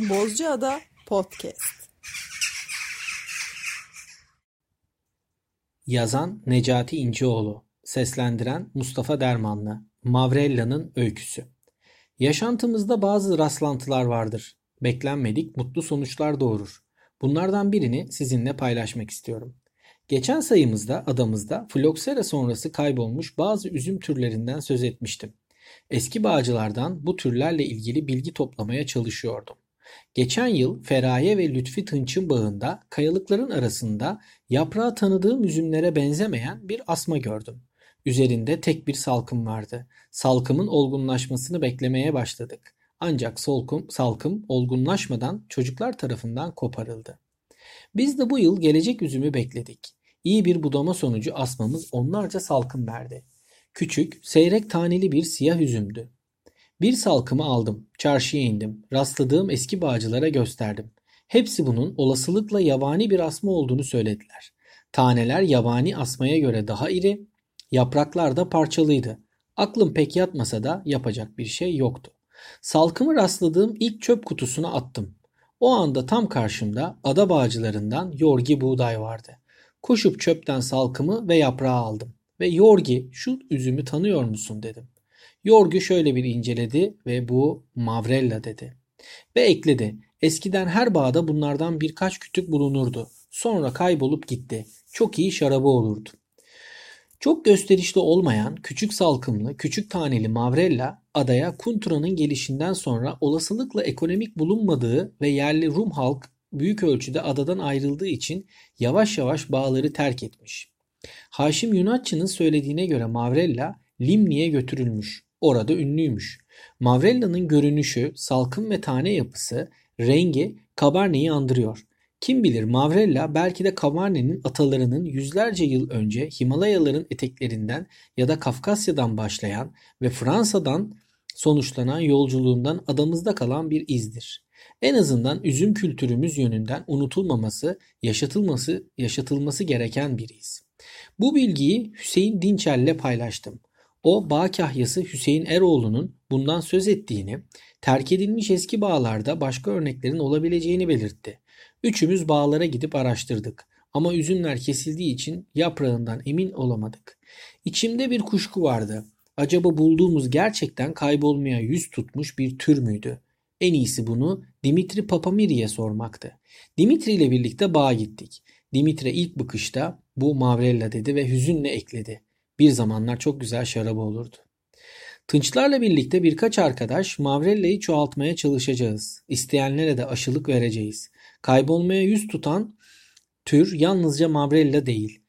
Ada Podcast. Yazan Necati İncioğlu, seslendiren Mustafa Dermanlı. Mavrella'nın öyküsü. Yaşantımızda bazı rastlantılar vardır. Beklenmedik mutlu sonuçlar doğurur. Bunlardan birini sizinle paylaşmak istiyorum. Geçen sayımızda adamızda floksera sonrası kaybolmuş bazı üzüm türlerinden söz etmiştim. Eski bağcılardan bu türlerle ilgili bilgi toplamaya çalışıyordum. Geçen yıl Feraye ve Lütfi Tınç'ın bağında kayalıkların arasında yaprağı tanıdığım üzümlere benzemeyen bir asma gördüm. Üzerinde tek bir salkım vardı. Salkımın olgunlaşmasını beklemeye başladık. Ancak solkum, salkım olgunlaşmadan çocuklar tarafından koparıldı. Biz de bu yıl gelecek üzümü bekledik. İyi bir budama sonucu asmamız onlarca salkım verdi. Küçük, seyrek taneli bir siyah üzümdü. Bir salkımı aldım, çarşıya indim, rastladığım eski bağcılara gösterdim. Hepsi bunun olasılıkla yabani bir asma olduğunu söylediler. Taneler yabani asmaya göre daha iri, yapraklar da parçalıydı. Aklım pek yatmasa da yapacak bir şey yoktu. Salkımı rastladığım ilk çöp kutusuna attım. O anda tam karşımda ada bağcılarından yorgi buğday vardı. Koşup çöpten salkımı ve yaprağı aldım. Ve yorgi şu üzümü tanıyor musun dedim. Yorgu şöyle bir inceledi ve bu Mavrella dedi. Ve ekledi. Eskiden her bağda bunlardan birkaç kütük bulunurdu. Sonra kaybolup gitti. Çok iyi şarabı olurdu. Çok gösterişli olmayan küçük salkımlı, küçük taneli Mavrella adaya Kuntura'nın gelişinden sonra olasılıkla ekonomik bulunmadığı ve yerli Rum halk büyük ölçüde adadan ayrıldığı için yavaş yavaş bağları terk etmiş. Haşim Yunatçı'nın söylediğine göre Mavrella Limni'ye götürülmüş. Orada ünlüymüş. Mavrella'nın görünüşü, salkım ve tane yapısı, rengi Cabernet'i andırıyor. Kim bilir Mavrella belki de Cabernet'in atalarının yüzlerce yıl önce Himalayaların eteklerinden ya da Kafkasya'dan başlayan ve Fransa'dan sonuçlanan yolculuğundan adamızda kalan bir izdir. En azından üzüm kültürümüz yönünden unutulmaması, yaşatılması, yaşatılması gereken bir iz. Bu bilgiyi Hüseyin Dinçer'le paylaştım. O bağ kahyası Hüseyin Eroğlu'nun bundan söz ettiğini, terk edilmiş eski bağlarda başka örneklerin olabileceğini belirtti. Üçümüz bağlara gidip araştırdık ama üzümler kesildiği için yaprağından emin olamadık. İçimde bir kuşku vardı. Acaba bulduğumuz gerçekten kaybolmaya yüz tutmuş bir tür müydü? En iyisi bunu Dimitri Papamiri'ye sormaktı. Dimitri ile birlikte bağa gittik. Dimitri ilk bakışta bu Mavrella dedi ve hüzünle ekledi. Bir zamanlar çok güzel şarabı olurdu. Tınçlarla birlikte birkaç arkadaş Mavrella'yı çoğaltmaya çalışacağız. İsteyenlere de aşılık vereceğiz. Kaybolmaya yüz tutan tür yalnızca Mavrella değil.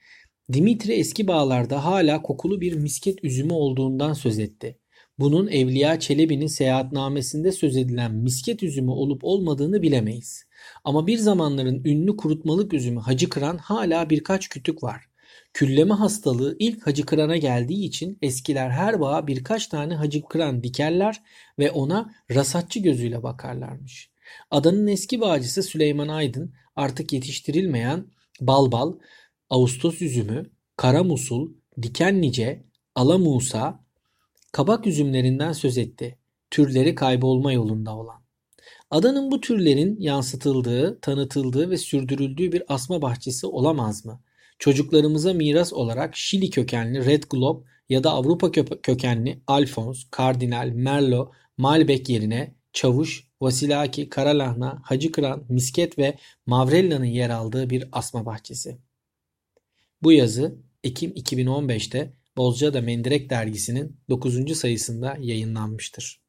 Dimitri eski bağlarda hala kokulu bir misket üzümü olduğundan söz etti. Bunun Evliya Çelebi'nin seyahatnamesinde söz edilen misket üzümü olup olmadığını bilemeyiz. Ama bir zamanların ünlü kurutmalık üzümü Hacı Kıran hala birkaç kütük var. Külleme hastalığı ilk Hacı Kıran'a geldiği için eskiler her bağa birkaç tane Hacı Kıran dikerler ve ona rasatçı gözüyle bakarlarmış. Adanın eski bağcısı Süleyman Aydın artık yetiştirilmeyen balbal, Ağustos üzümü, kara musul, dikenlice, alamusa, kabak üzümlerinden söz etti. Türleri kaybolma yolunda olan. Adanın bu türlerin yansıtıldığı, tanıtıldığı ve sürdürüldüğü bir asma bahçesi olamaz mı? Çocuklarımıza miras olarak Şili kökenli Red Globe ya da Avrupa kökenli Alphonse, Kardinal, Merlot, Malbec yerine Çavuş, Vasilaki, Karalahna, Hacı Kıran, Misket ve Mavrella'nın yer aldığı bir asma bahçesi. Bu yazı Ekim 2015'te Bozcaada Mendirek dergisinin 9. sayısında yayınlanmıştır.